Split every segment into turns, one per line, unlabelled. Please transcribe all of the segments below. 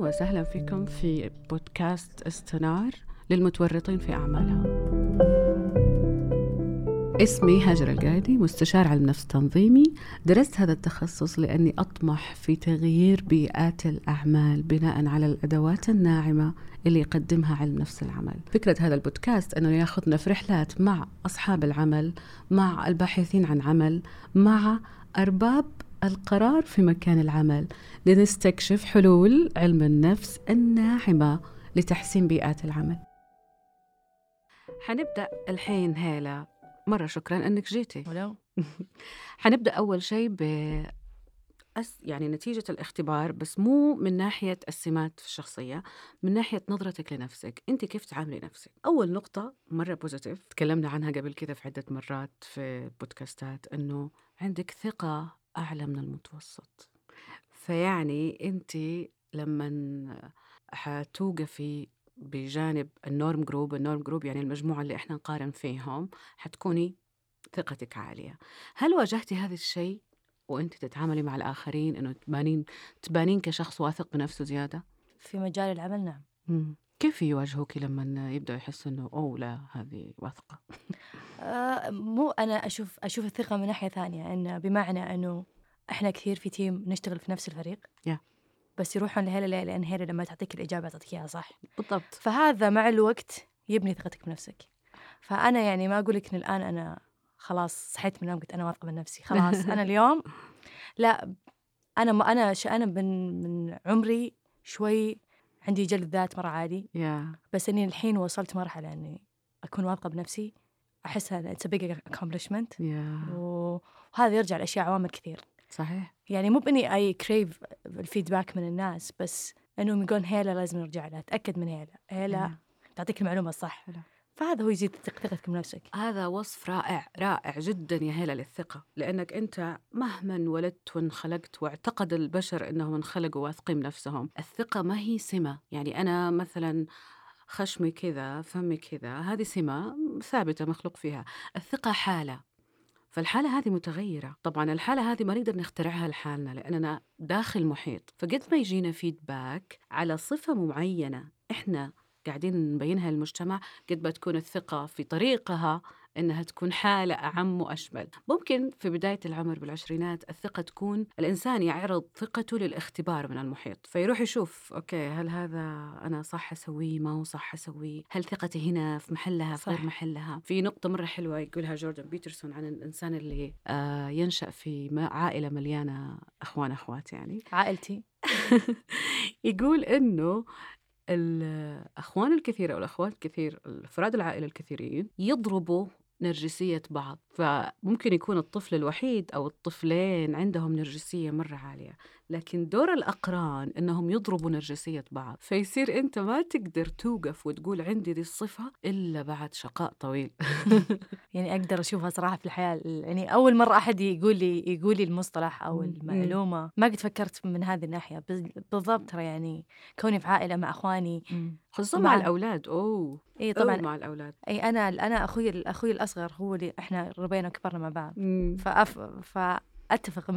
وسهلا فيكم في بودكاست استنار للمتورطين في أعمالها اسمي هاجر القايدي مستشار علم نفس تنظيمي. درست هذا التخصص لأني أطمح في تغيير بيئات الأعمال بناء على الأدوات الناعمة اللي يقدمها علم نفس العمل. فكرة هذا البودكاست أنه يأخذنا في رحلات مع أصحاب العمل مع الباحثين عن عمل مع أرباب القرار في مكان العمل لنستكشف حلول علم النفس الناعمة لتحسين بيئات العمل. حنبدأ الحين هالة. مرة شكرا أنك جيتي.
ولو
حنبدأ أول شيء ب يعني نتيجة الاختبار بس مو من ناحية السمات في الشخصية من ناحية نظرتك لنفسك. أنت كيف تعاملي نفسك؟ أول نقطة مرة بوزيتيف تكلمنا عنها قبل كذا في عدة مرات في بودكاستات أنه عندك ثقة أعلى من المتوسط. فيعني أنت لما حتوقفي بجانب ال norm group ال norm group يعني المجموعة اللي إحنا نقارن فيهم حتكوني ثقتك عالية. هل واجهتي هذا الشيء وانت تتعاملي مع الآخرين إنه تبانين تبانين كشخص واثق بنفسه زيادة؟
في مجال العمل نعم.
مم. كيف يواجهوك لما يبدأوا يحسوا إنه أوه لا هذه واثقة؟
آه مو أنا أشوف أشوف الثقة من ناحية ثانية انه بمعنى إنه إحنا كثير في تيم نشتغل في نفس الفريق.
يا.
بس يروحون لهيلا ليه؟ لأن هيلا لما تعطيك الإجابة تعطيك إياها صح؟
بالضبط.
فهذا مع الوقت يبني ثقتك بنفسك. فأنا يعني ما أقول لك إن الآن أنا خلاص صحيت من النوم قلت أنا واثقة من نفسي خلاص. أنا اليوم لا أنا ما أنا أنا من من عمري شوي عندي جلد ذات مرة عالي
يا
بس إني الحين وصلت مرحلة إني أكون واثقة بنفسي. أحسها it's big
accomplishment
وهذا يرجع لأشياء عوامل كثير.
صحيح.
يعني مو بإني I crave ال feedback من الناس بس إنهم يقولون هلا لازم نرجع لها تأكد من هلا.
هلا.
تعطيك المعلومة الصح.
حلو.
فهذا هو يزيد ثق- ثقتك بنفسك.
هذا وصف رائع رائع جدا يا هلا للثقة. لأنك أنت مهما ولدت وانخلقت واعتقد البشر أنهم انخلقوا واثقين بنفسهم. الثقة ما هي سمة. يعني أنا مثلا خشمي كذا فمي كذا هذه سمة ثابتة مخلوق فيها. الثقة حالة. فالحالة هذه متغيرة. طبعا الحالة هذه ما نقدر نخترعها لحالنا لأننا داخل محيط. فقد ما يجينا فيدباك على صفة معينة إحنا قاعدين نبينها للمجتمع قد ما تكون الثقة في طريقها إنها تكون حالة أعم وأشمل. ممكن في بداية العمر بالعشرينات الثقة تكون الإنسان يعرض ثقته للاختبار من المحيط فيروح يشوف أوكي هل هذا أنا صح أسويه؟ ما هو صح أسويه؟ هل ثقتي هنا في محلها في غير. محلها؟ في نقطة مرة حلوة يقولها جوردن بيترسون عن الإنسان اللي آه ينشأ في عائلة مليانة أخوان أخوات يعني.
عائلتي.
يقول إنه الأخوان الكثير أو الأخوات الكثير افراد العائلة الكثيرين يضربوا نرجسية بعض فممكن يكون الطفل الوحيد أو الطفلين عندهم نرجسية مرة عالية. لكن دور الأقران إنهم يضربوا نرجسية بعض فيصير أنت ما تقدر توقف وتقول عندي دي الصفة إلا بعد شقاء طويل.
يعني أقدر أشوفها صراحة في الحياة يعني أول مرة أحد يقول لي يقول لي المصطلح أو
مم.
المعلومة. ما قد فكرت من هذه الناحية بس بالضبط ترى يعني كوني في عائلة مع إخواني.
خصوصا
مع-
مع الأولاد أوه.
إي
طبعا. مع الأولاد.
أي أنا أنا أخوي أخوي الأصغر هو اللي إحنا ربينا وكبرنا مع بعض. فأف فاتفق 100%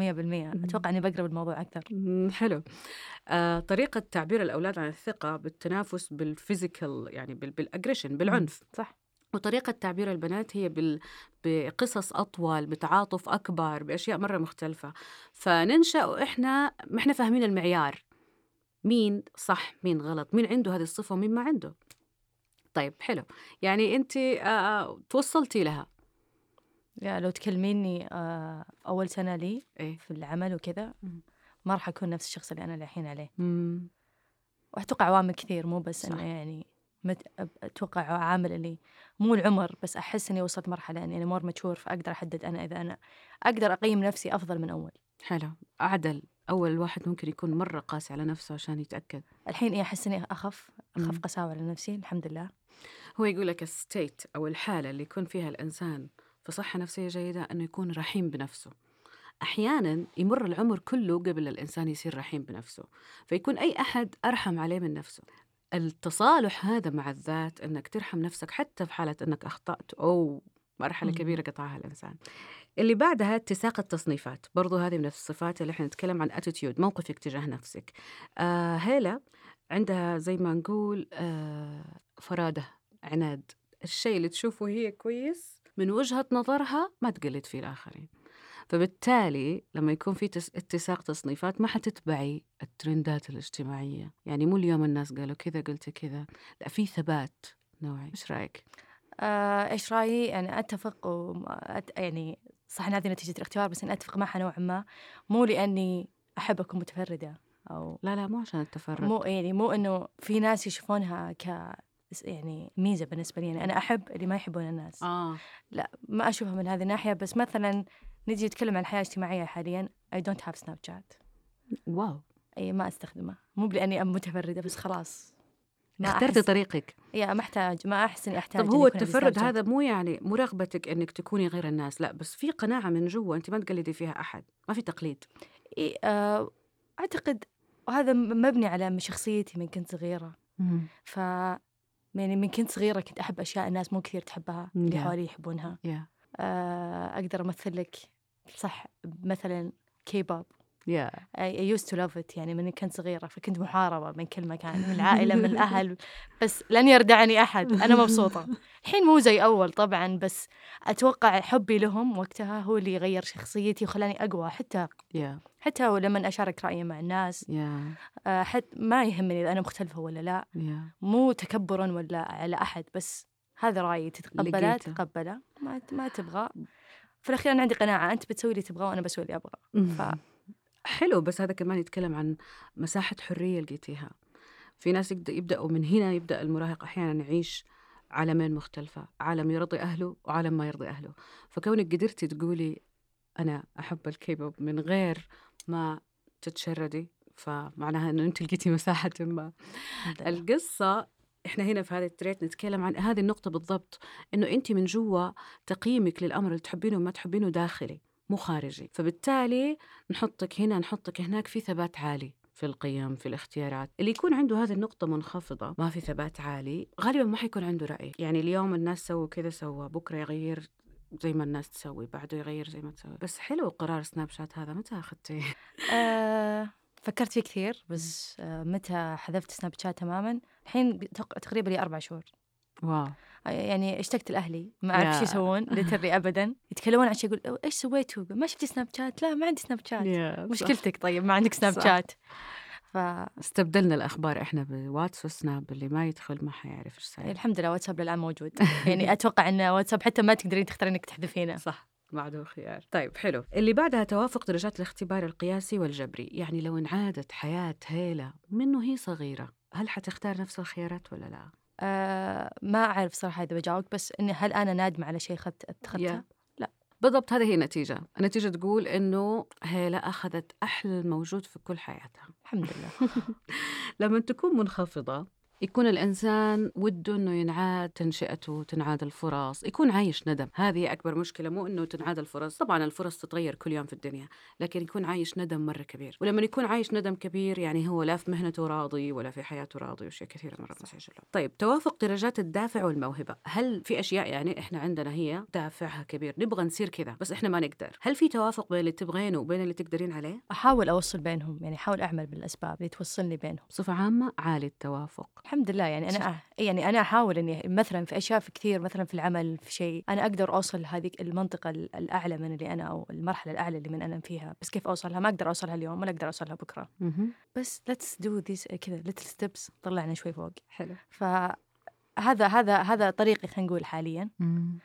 أتوقع إني بقرب الموضوع
أكثر. حلو. آه، طريقة تعبير الأولاد عن الثقة بالتنافس بال physical يعني بال- بال aggression بالعنف.
صح.
وطريقة تعبير البنات هي بال... بقصص أطول بتعاطف أكبر بأشياء مرة مختلفة. فننشأ وإحنا ما إحنا فاهمين المعيار. مين صح مين غلط مين عنده هذه الصفة ومين ما عنده. طيب حلو. يعني أنت آه، توصلتي لها.
يا لو تكلميني آه، أول سنة لي
إيه
في العمل وكذا. ما راح أكون نفس الشخص اللي أنا الحين عليه. وأتوقع عوامل كثير مو بس. إنه يعني مت... أتوقع عامل اللي مو العمر بس أحس إني وصلت مرحلة إني مور ماتشور فأقدر أحدد أنا إذا أنا أقدر أقيم نفسي أفضل من أول
حلو أعدل أول واحد ممكن يكون مرة قاسي على نفسه عشان يتأكد
الحين إيه أحس إني أخف
أخف.
قساوة على نفسي الحمد لله
هو يقول لك ال state أو الحالة اللي يكون فيها الإنسان في صحة نفسية جيدة أنه يكون رحيم بنفسه. أحيانا يمر العمر كله قبل الإنسان يصير رحيم بنفسه فيكون أي أحد أرحم عليه من نفسه. التصالح هذا مع الذات أنك ترحم نفسك حتى في حالة أنك أخطأت أو مرحلة
مم.
كبيرة قطعها الإنسان. اللي بعدها اتساق التصنيفات. برضو هذه من الصفات اللي إحنا نتكلم عن attitude موقفك تجاه نفسك. آه هيلا عندها زي ما نقول آه فرادة عناد. الشيء اللي تشوفه هي كويس من وجهة نظرها ما تقلد فيه الآخرين. فبالتالي لما يكون في تس... اتساق تصنيفات ما حتتبعي الترندات الاجتماعية. يعني مو اليوم الناس قالوا كذا قلت كذا. لا في ثبات نوعي. إيش رأيك؟
آه، إيش رأيي؟ يعني أتفق و... أت... يعني صح إن هذه نتيجة الاختيار بس اني أتفق معها نوعا ما. مو لأني احب اكون متفردة أو
لا لا مو عشان التفرد
مو يعني مو إنه في ناس يشوفونها ك يعني ميزة بالنسبة لي يعني أنا أحب اللي ما يحبون الناس.
آه.
لا ما أشوفها من هذه الناحية بس مثلا نجي نتكلم عن الحياة الاجتماعية حاليا I don't have سناب شات
واو.
أي ما أستخدمه. مو لاني ام متفردة بس خلاص. ما
اخترتي. طريقك.
يا ما أحتاج ما أحس إني أحتاج
طب هو التفرد. هذا مو يعني مو رغبتك إنك تكوني غير الناس لا بس في قناعة من جوا أنت ما تقلدي فيها أحد ما في تقليد.
إيه آه أعتقد وهذا مبني على شخصيتي من كنت صغيرة. ف يعني من كنت صغيرة كنت أحب أشياء الناس مو كثير تحبها اللي
Yeah.
حوالي يحبونها.
يا
آه أقدر أمثل لك صح مثلا كي بوب
يا
I used to love it يعني من كنت صغيرة فكنت محاربة من كل مكان من العائلة من الأهل بس لن يردعني أحد أنا مبسوطة. الحين مو زي أول طبعا بس أتوقع حبي لهم وقتها هو اللي غير شخصيتي وخلاني أقوى حتى
يا
حتى لما أشارك رأيي مع الناس
يا
آه، حت ما يهمني إذا أنا مختلفة ولا لا.
يا
مو تكبرا ولا على أحد بس هذا رأيي. تتقبله. تقبله. ما ما تبغى. في الأخير أنا عندي قناعة. أنت بتسوي اللي تبغاه وأنا بسوي اللي أبغاه ف...
حلو بس هذا كمان يتكلم عن مساحة حرية لقيتيها. في ناس يبدأ يبدأوا من هنا يبدأ المراهق أحيانا يعيش عالمين مختلفة عالم يرضي أهله وعالم ما يرضي أهله. فكونك قدرتي تقولي أنا أحب الكيبوب من غير ما تتشردي. فمعناها أنه أنت لقيتي مساحة ما. القصة إحنا هنا في هذا التريت نتكلم عن هذه النقطة بالضبط إنه أنت من جوا تقييمك للأمر اللي تحبينه وما تحبينه داخلي مو خارجي. فبالتالي نحطك هنا نحطك هناك في ثبات عالي في القيم في الاختيارات. اللي يكون عنده هذه النقطة منخفضة ما في ثبات عالي غالبا ما حيكون عنده رأي. يعني اليوم الناس سووا كذا سوى بكرة يغير زي ما الناس تسوي بعده يغير زي ما تسوي. بس حلو قرار سناب شات هذا متى أخذتيه؟
آه فكرت فيه كثير بس آه متى حذفت سناب شات تماما؟ الحين تق- تقريبا لي أربع شهور.
wow.
آه، يعني اشتقت لأهلي ما
أعرف.
شو يسوون literally ابدا. يتكلمون عن شيء يقول "أو إيش سويتوا؟ ما شفتي سناب شات؟ لا ما عندي سناب شات. مشكلتك طيب ما عندك سناب. شات. ف
استبدلنا الأخبار إحنا بواتس وسناب اللي ما يدخل ما حيعرف إيش صاير.
الحمد لله واتساب للآن موجود. يعني أتوقع إن واتساب حتى ما تقدرين تختارين إنك تحذفينه.
صح ما عندهم خيار. طيب حلو. اللي بعدها توافق درجات الاختبار القياسي والجبري. يعني لو انعادت حياة هيلة منه هي صغيرة هل حتختار نفس الخيارات ولا لا؟
آه ما أعرف صراحة إذا بجاوبك بس إني هل أنا نادمة على شيء اخذت اتخذته.
بالضبط هذه هي النتيجة. النتيجة تقول إنه هيلة أخذت أحلى الموجود في كل حياتها.
الحمد لله.
لما تكون منخفضة يكون الإنسان وده إنه ينعاد تنشئته تنعاد الفرص يكون عايش ندم. هذه أكبر مشكلة مو إنه تنعاد الفرص. طبعا الفرص تتغير كل يوم في الدنيا لكن يكون عايش ندم مرة كبير. ولما يكون عايش ندم كبير يعني هو لا في مهنته راضي ولا في حياته راضي وأشياء كثيرة مرة مسجلة طيب توافق درجات الدافع والموهبة. هل في أشياء يعني إحنا عندنا هي دافعها كبير؟ نبغى نصير كذا بس إحنا ما نقدر. هل في توافق بين اللي تبغينه وبين اللي تقدرين عليه؟
أحاول أوصل بينهم يعني أحاول أعمل بالأسباب اللي توصلني بينهم.
بصفة عامة عالي التوافق.
الحمد لله. يعني أنا يعني أنا أحاول إني مثلا في أشياء في كثير مثلا في العمل في شيء أنا أقدر أوصل لهذه المنطقة ال- الأعلى من اللي أنا أو المرحلة الأعلى اللي من أنا فيها. بس كيف أوصلها؟ ما أقدر أوصلها اليوم ولا أقدر أوصلها
بكرة.
بس let's do this كذا little steps طلعنا شوي فوق.
حلو.
فهذا هذا هذا طريقي خلينا نقول حاليا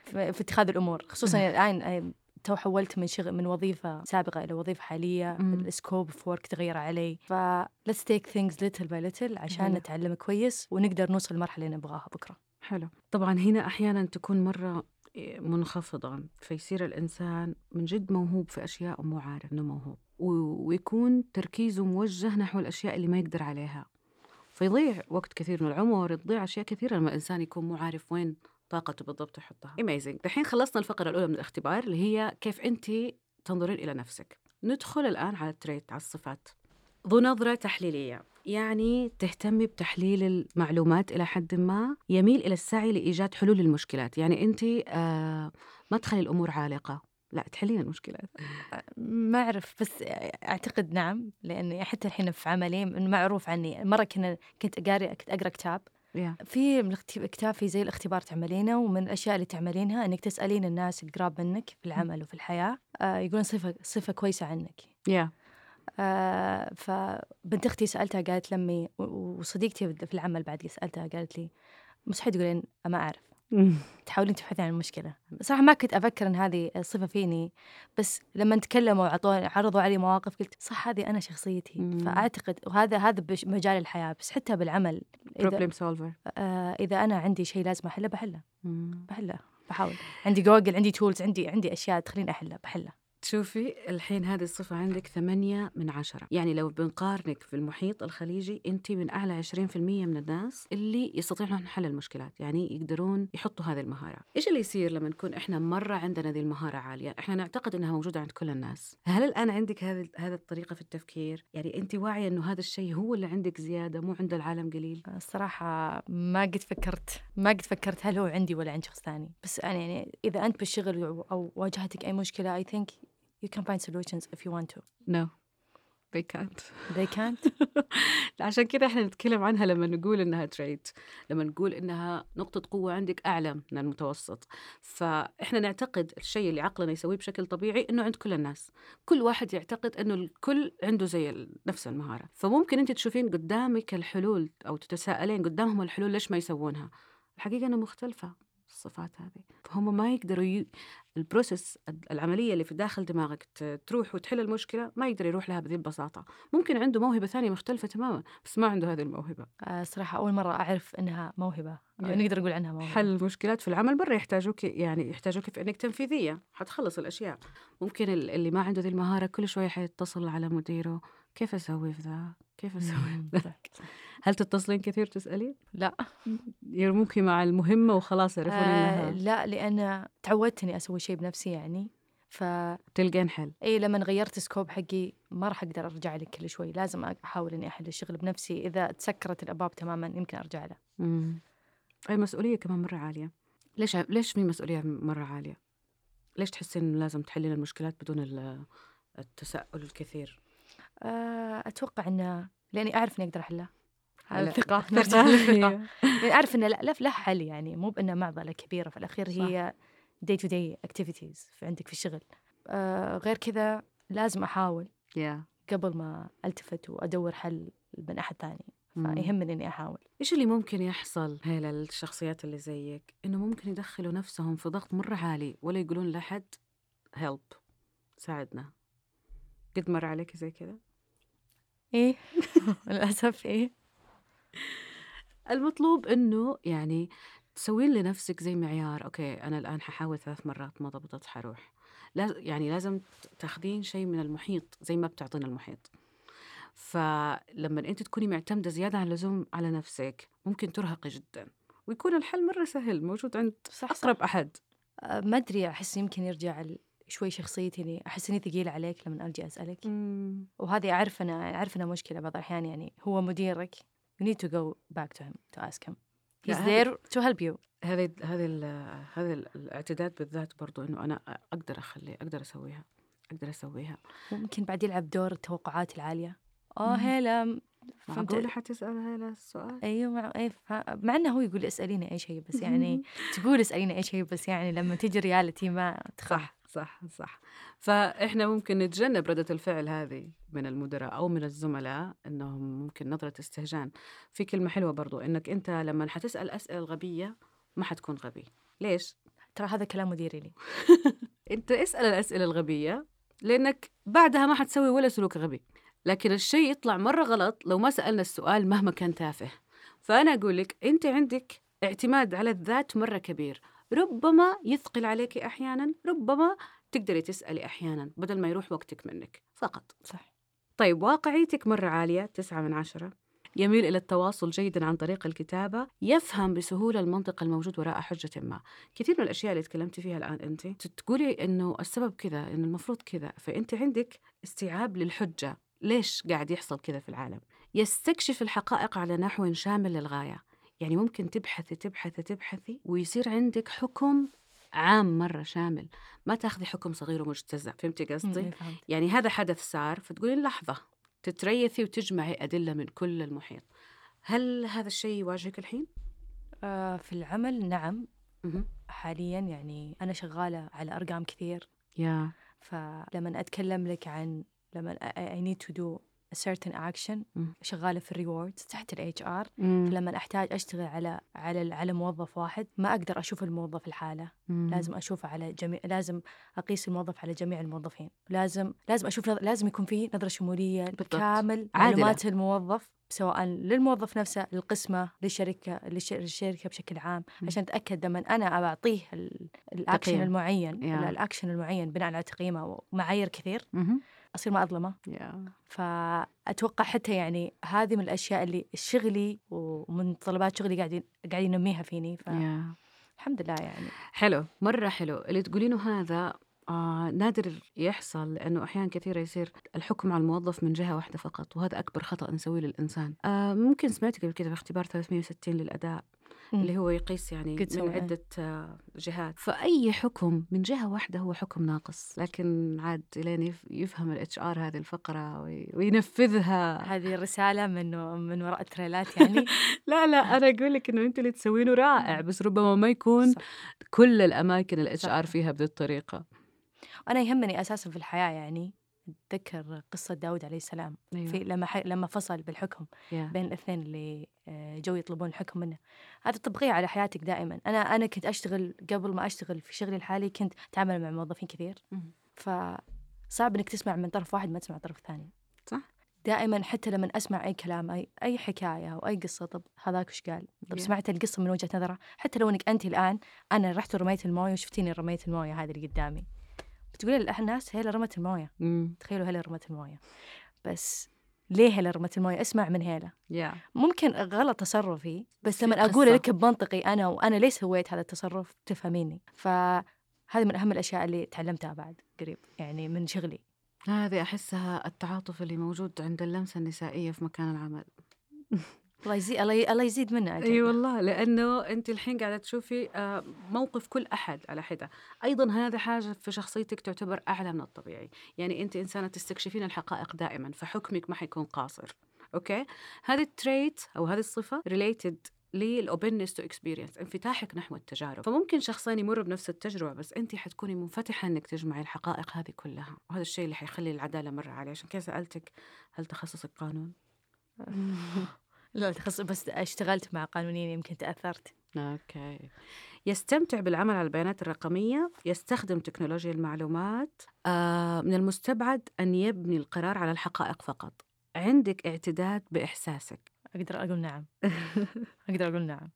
في, اتخاذ الأمور. خصوصا الآن تو تحولت من شغل من وظيفة سابقة إلى وظيفة حالية
مم.
ال scope of work تغير علي. ف let's take things little by little عشان
حلو.
نتعلم كويس ونقدر نوصل للمرحله اللي نبغاها بكرة.
حلو. طبعا هنا أحيانا تكون مرة منخفضة فيصير الإنسان من جد موهوب في أشياء ومو عارف إنه موهوب. ويكون تركيزه موجه نحو الأشياء اللي ما يقدر عليها. فيضيع وقت كثير من العمر تضيع أشياء كثيرة لما الإنسان يكون مو عارف وين طاقته بالضبط يحطها amazing. دحين خلصنا الفقرة الأولى من الاختبار اللي هي كيف أنت تنظرين إلى نفسك. ندخل الآن على التريت على الصفات. ذو نظرة تحليلية. يعني تهتمي بتحليل المعلومات إلى حد ما يميل إلى السعي لإيجاد حلول للمشكلات. يعني أنت آه ما تخلي الأمور عالقة. لا تحلين المشكلات.
ما أعرف بس أعتقد نعم لأني حتى الحين في عملي معروف عني. مرة كنا كنت أقرأ كنت أقرأ كتاب.
Yeah.
في من الكتاب في زي الاختبار تعملينه ومن الأشياء اللي تعملينها إنك تسألين الناس القراب منك في العمل وفي الحياة آه يقولون صفه صفة كويسة عنك
yeah.
آه فبنت أختي سألتها قالت لمي وصديقتي في العمل بعد سألتها قالت لي مستحيل تقولين ما أعرف تحاولين تبحثين عن المشكلة. صراحة ما كنت أفكر إن هذه صفة فيني بس لما تكلموا وعطوني عرضوا علي مواقف قلت صح هذه أنا شخصيتي.
مم.
فأعتقد وهذا هذا بش- مجال الحياة بس حتى بالعمل
problem solver
آه إذا أنا عندي شيء لازم أحله بحله. بحله بحاول. عندي جوجل عندي tools عندي عندي أشياء تخليني أحله بحله.
شوفي الحين هذه الصفة عندك ثمانية من عشرة. يعني لو بنقارنك في المحيط الخليجي أنت من أعلى 20% من الناس اللي يستطيعون حل المشكلات يعني يقدرون يحطوا هذه المهارة. إيش اللي يصير لما نكون إحنا مرة عندنا ذي المهارة عالية؟ إحنا نعتقد أنها موجودة عند كل الناس. هل الآن عندك هذه هذه الطريقة في التفكير؟ يعني أنت واعية أنه هذا الشيء هو اللي عندك زيادة مو عند العالم قليل؟
الصراحة ما قد فكرت ما قد فكرت هل هو عندي ولا عند شخص ثاني. بس أنا يعني إذا أنت بالشغل أو واجهتك أي مشكلة I think you can find solutions if you want to.
No they can't.
They can't?
عشان كده إحنا نتكلم عنها لما نقول إنها تريت لما نقول إنها نقطة قوة عندك أعلى من المتوسط. فإحنا نعتقد الشيء اللي عقلنا يسويه بشكل طبيعي إنه عند كل الناس. كل واحد يعتقد إنه الكل عنده زي نفس المهارة. فممكن أنت تشوفين قدامك الحلول أو تتساءلين قدامهم الحلول ليش ما يسوونها. الحقيقة إنها مختلفة. الصفات هذه. فهم ما يقدروا ي... البروسيس العملية اللي في داخل دماغك تروح وتحل المشكلة ما يقدر يروح لها بهذه البساطة. ممكن عنده موهبة ثانية مختلفة تماما بس ما عنده هذه الموهبة.
آه، صراحة أول مرة أعرف إنها موهبة. أو
يعني
نقدر نقول عنها موهبة.
حل المشكلات في العمل برا يحتاجوك يعني يحتاجوك في إنك تنفيذية. حتخلص الأشياء. ممكن ال- اللي ما عنده ذي المهارة كل شوية حيتصل على مديره. كيف أسوي في ذا؟ كيف
صح.
هل تتصلين كثير تسألين؟
لا.
يرموكي مع المهمة وخلاص يعرفون
آه
انها
لا لأن تعودت إني أسوي شيء بنفسي يعني. ف
تلقين حل.
إي لما غيرت ال scope حقي ما راح أقدر أرجع لك كل شوي. لازم أحاول إني أحل الشغل بنفسي. إذا تسكرت الأبواب تماما يمكن أرجع له.
مم. المسؤوليه كمان مرة عالية. ليش ع- ليش في مسؤولية مرة عالية؟ ليش تحسين لازم تحلين المشكلات بدون ال- التساؤل الكثير؟
أتوقع إنه لأني أعرف إني أقدر
أحلها.
الثقة.
ثقة.
نرجع للثقة لاني أعرف إنه لا لا له حل يعني. مو بانها معضلة كبيرة في الأخير
صح.
هي to day activities في عندك في الشغل. آه، غير كذا لازم أحاول
يا
قبل ما ألتفت وأدور حل من أحد ثاني. فيهمني إني أحاول.
إيش اللي ممكن يحصل هي للشخصيات اللي زيك؟ إنه ممكن يدخلوا نفسهم في ضغط مرة عالي ولا يقولون لحد help ساعدنا. قد مر عليك زي كذا؟
إيه؟ للأسف إيه.
المطلوب إنه يعني تسوين لنفسك زي معيار okay أنا الآن ححاول ثلاث مرات ما ضبطت حروح. لاز يعني لازم تاخذين شيء من المحيط زي ما بتعطينا المحيط. فلما أنت تكوني معتمدة زيادة عن اللزوم على نفسك ممكن ترهقي جدا. ويكون الحل مرة سهل موجود عند
صح.
أقرب أحد.
أه، ما أدري أحس يمكن يرجع ال- شوي شخصيتي اني أحس إني ثقيله عليك لما أجي أسألك. وهذه أعرف أنا أعرف إنها مشكلة بعض الأحيان يعني هو مديرك you need to go back to him to ask him. he's there to help you.
هذه هذه ال- الاعتداد بالذات برضو إنه أنا أقدر أخلي أقدر أسويها أقدر أسويها.
ممكن بعد يلعب دور التوقعات العالية. آه
مم.
فهمت.
معقولة حتسأل هذا السؤال؟
أيوه مع ف- مع إنه هو يقول اسأليني أي شيء بس يعني تقول اسأليني أي شيء بس يعني لما تجي رياليتي ما تخاف.
صح صح. فإحنا ممكن نتجنب ردة الفعل هذه من المدراء أو من الزملاء إنهم ممكن نظرة استهجان. في كلمة حلوة برضو إنك أنت لما حتسأل أسئلة الغبية ما حتكون غبي. ليش؟
ترى هذا كلام مديري لي.
أنت اسأل الأسئلة الغبية لأنك بعدها ما حتسوي ولا سلوك غبي. لكن الشيء يطلع مرة غلط لو ما سألنا السؤال مهما كان تافه. فأنا أقول لك أنت عندك اعتماد على الذات مرة كبير. ربما يثقل عليك أحيانا ربما تقدري تسألي أحيانا بدل ما يروح وقتك منك فقط.
صح.
طيب واقعيتك مرة عالية تسعة من عشرة. يميل إلى التواصل جيدا عن طريق الكتابة يفهم بسهولة المنطق الموجود وراء حجة ما. كثير من الأشياء اللي تكلمتي فيها الآن أنت تقولي أنه السبب كذا أنه المفروض كذا فأنت عندك استيعاب للحجة. ليش قاعد يحصل كذا في العالم؟ يستكشف الحقائق على نحو شامل للغاية. يعني ممكن تبحثي تبحثي تبحثي ويصير عندك حكم عام مرة شامل ما تاخذي حكم صغير ومجتزأ فهمتي قصدي؟
إيه،.
يعني هذا حدث صار فتقولين لحظة تتريثي وتجمعي أدلة من كل المحيط هل هذا الشيء يواجهك الحين؟
آه في العمل نعم
مهم.
حاليا يعني أنا شغالة على أرقام كثير
يا
فلما أتكلم لك عن لما I need to do a certain action
مم.
شغالة في ال rewards تحت ال HR
مم.
فلما أحتاج أشتغل على على على موظف واحد ما أقدر أشوف الموظف الحالة
مم.
لازم أشوفه على جميع لازم أقيس الموظف على جميع الموظفين لازم لازم أشوف لازم يكون في نظرة شمولية
بالضبط.
كامل. معلومات الموظف سواء للموظف نفسه للقسمة للشركة للش- للشركة بشكل عام
مم.
عشان أتأكد لما أنا بعطيه ال- الأكشن. المعين الأكشن المعين بناء على تقييمه ومعايير كثير أصير ما أظلمه
yeah
فأتوقع حتى يعني هذه من الأشياء اللي شغلي ومن طلبات شغلي قاعد قاعد ينميها فيني.
Yeah
فالحمد لله يعني.
حلو. مرة حلو. اللي تقولينه هذا آه نادر يحصل لأنه أحيانا كثيرة يصير الحكم على الموظف من جهة واحدة فقط وهذا أكبر خطأ نسويه للإنسان. آه ممكن سمعتي قبل كده في اختبار 360 للأداء.
مم.
اللي هو يقيس يعني من. عدة آه جهات. فأي حكم من جهة واحدة هو حكم ناقص. لكن عاد لين يف- يفهم ال HR هذه الفقرة وي- وينفذها.
هذه الرسالة من من وراء التريلات يعني.
لا لا أنا أقول لك إنه أنت اللي تسوينه رائع بس ربما ما يكون
صح.
كل الأماكن ال
HR.
فيها بهذه الطريقة.
وأنا يهمني أساسا في الحياة يعني. أتذكر قصة داود عليه السلام في لما ح... لما فصل بالحكم
yeah.
بين الاثنين اللي آه، جو يطلبون الحكم منه هذا تطبيقية على حياتك دائما أنا أنا كنت أشتغل قبل ما أشتغل في شغلي الحالي كنت أتعامل مع موظفين كثير
مم.
فصعب إنك تسمع من طرف واحد ما تسمع من طرف ثاني
صح.
دائما حتى لما أسمع أي كلام أي أي حكاية أو أي قصة طب هذاك وش قال طب
Yeah.
سمعت القصة من وجهة نظره حتى لو إنك أنت الآن أنا رحت ورميت الموية وشفتيني رميت الموية هذه اللي قدامي بتقولي للناس هيلا رمت الموية.
مم.
تخيلوا هيلا رمت الموية. بس ليه هيلا رمت الموية؟ اسمع من هيلا
يا
ممكن غلط تصرفي بس لما. أقول لك بمنطقي أنا وأنا ليش سويت هذا التصرف؟ تفهميني. فهذه من أهم الأشياء اللي تعلمتها بعد قريب يعني من شغلي.
هذه أحسها التعاطف اللي موجود عند اللمسة النسائية في مكان العمل.
الله يزيد الله يزيد منه أجل.
أي والله لأنه أنت الحين قاعدة تشوفي آه، موقف كل أحد على حدة. أيضا هذا حاجة في شخصيتك تعتبر أعلى من الطبيعي. يعني أنت إنسانة تستكشفين الحقائق دائما فحكمك ما حيكون قاصر. أوكي؟ هذا ال trait أو هذه الصفة related لل openness to experience انفتاحك نحو التجارب. فممكن شخصين يمروا بنفس التجربة بس أنت حتكوني منفتحة إنك تجمعي الحقائق هذه كلها. وهذا الشيء اللي حيخلي العدالة مرة عالية. عشان كذا سألتك هل تخصصك قانون؟
لا تخص بس اشتغلت مع قانونيين يمكن تأثرت.
أوكي. يستمتع بالعمل على البيانات الرقمية يستخدم تكنولوجيا المعلومات آه من المستبعد أن يبني القرار على الحقائق فقط. عندك اعتداد بإحساسك.
أقدر أقول نعم. أقدر أقول نعم.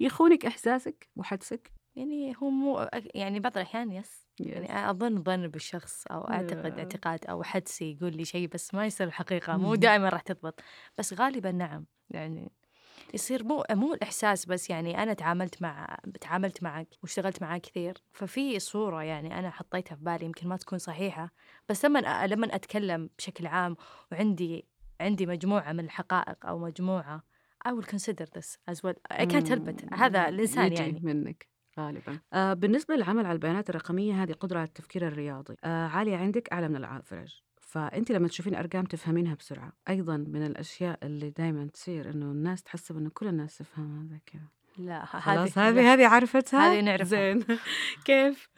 يخونك إحساسك وحدسك؟
يعني هو مو يعني بعض الأحيان yes. يعني أظن ظن بالشخص أو أعتقد
Yeah.
اعتقاد أو حدسي يقول لي شيء بس ما يصير الحقيقة. مو
مم.
دائما راح تضبط. بس غالبا نعم. يعني. يصير مو مو الإحساس بس يعني أنا تعاملت مع تعاملت معك واشتغلت معك كثير ففي صورة يعني أنا حطيتها في بالي يمكن ما تكون صحيحة بس لما لما أتكلم بشكل عام وعندي عندي مجموعة من الحقائق أو مجموعة I will consider this as well. I can't help it. هذا الإنسان
يجي
يعني.
منك غالبا. آه بالنسبة للعمل على البيانات الرقمية هذه قدرة على التفكير الرياضي. آه عالية عندك أعلى من العافرج. فأنت لما تشوفين أرقام تفهمينها بسرعة. أيضا من الأشياء اللي دائما تصير إنه الناس تحسب إنه كل الناس تفهم هذا كذا.
لا
خلاص هذه هذه عرفتها؟
هذه نعرفها.
زين. كيف؟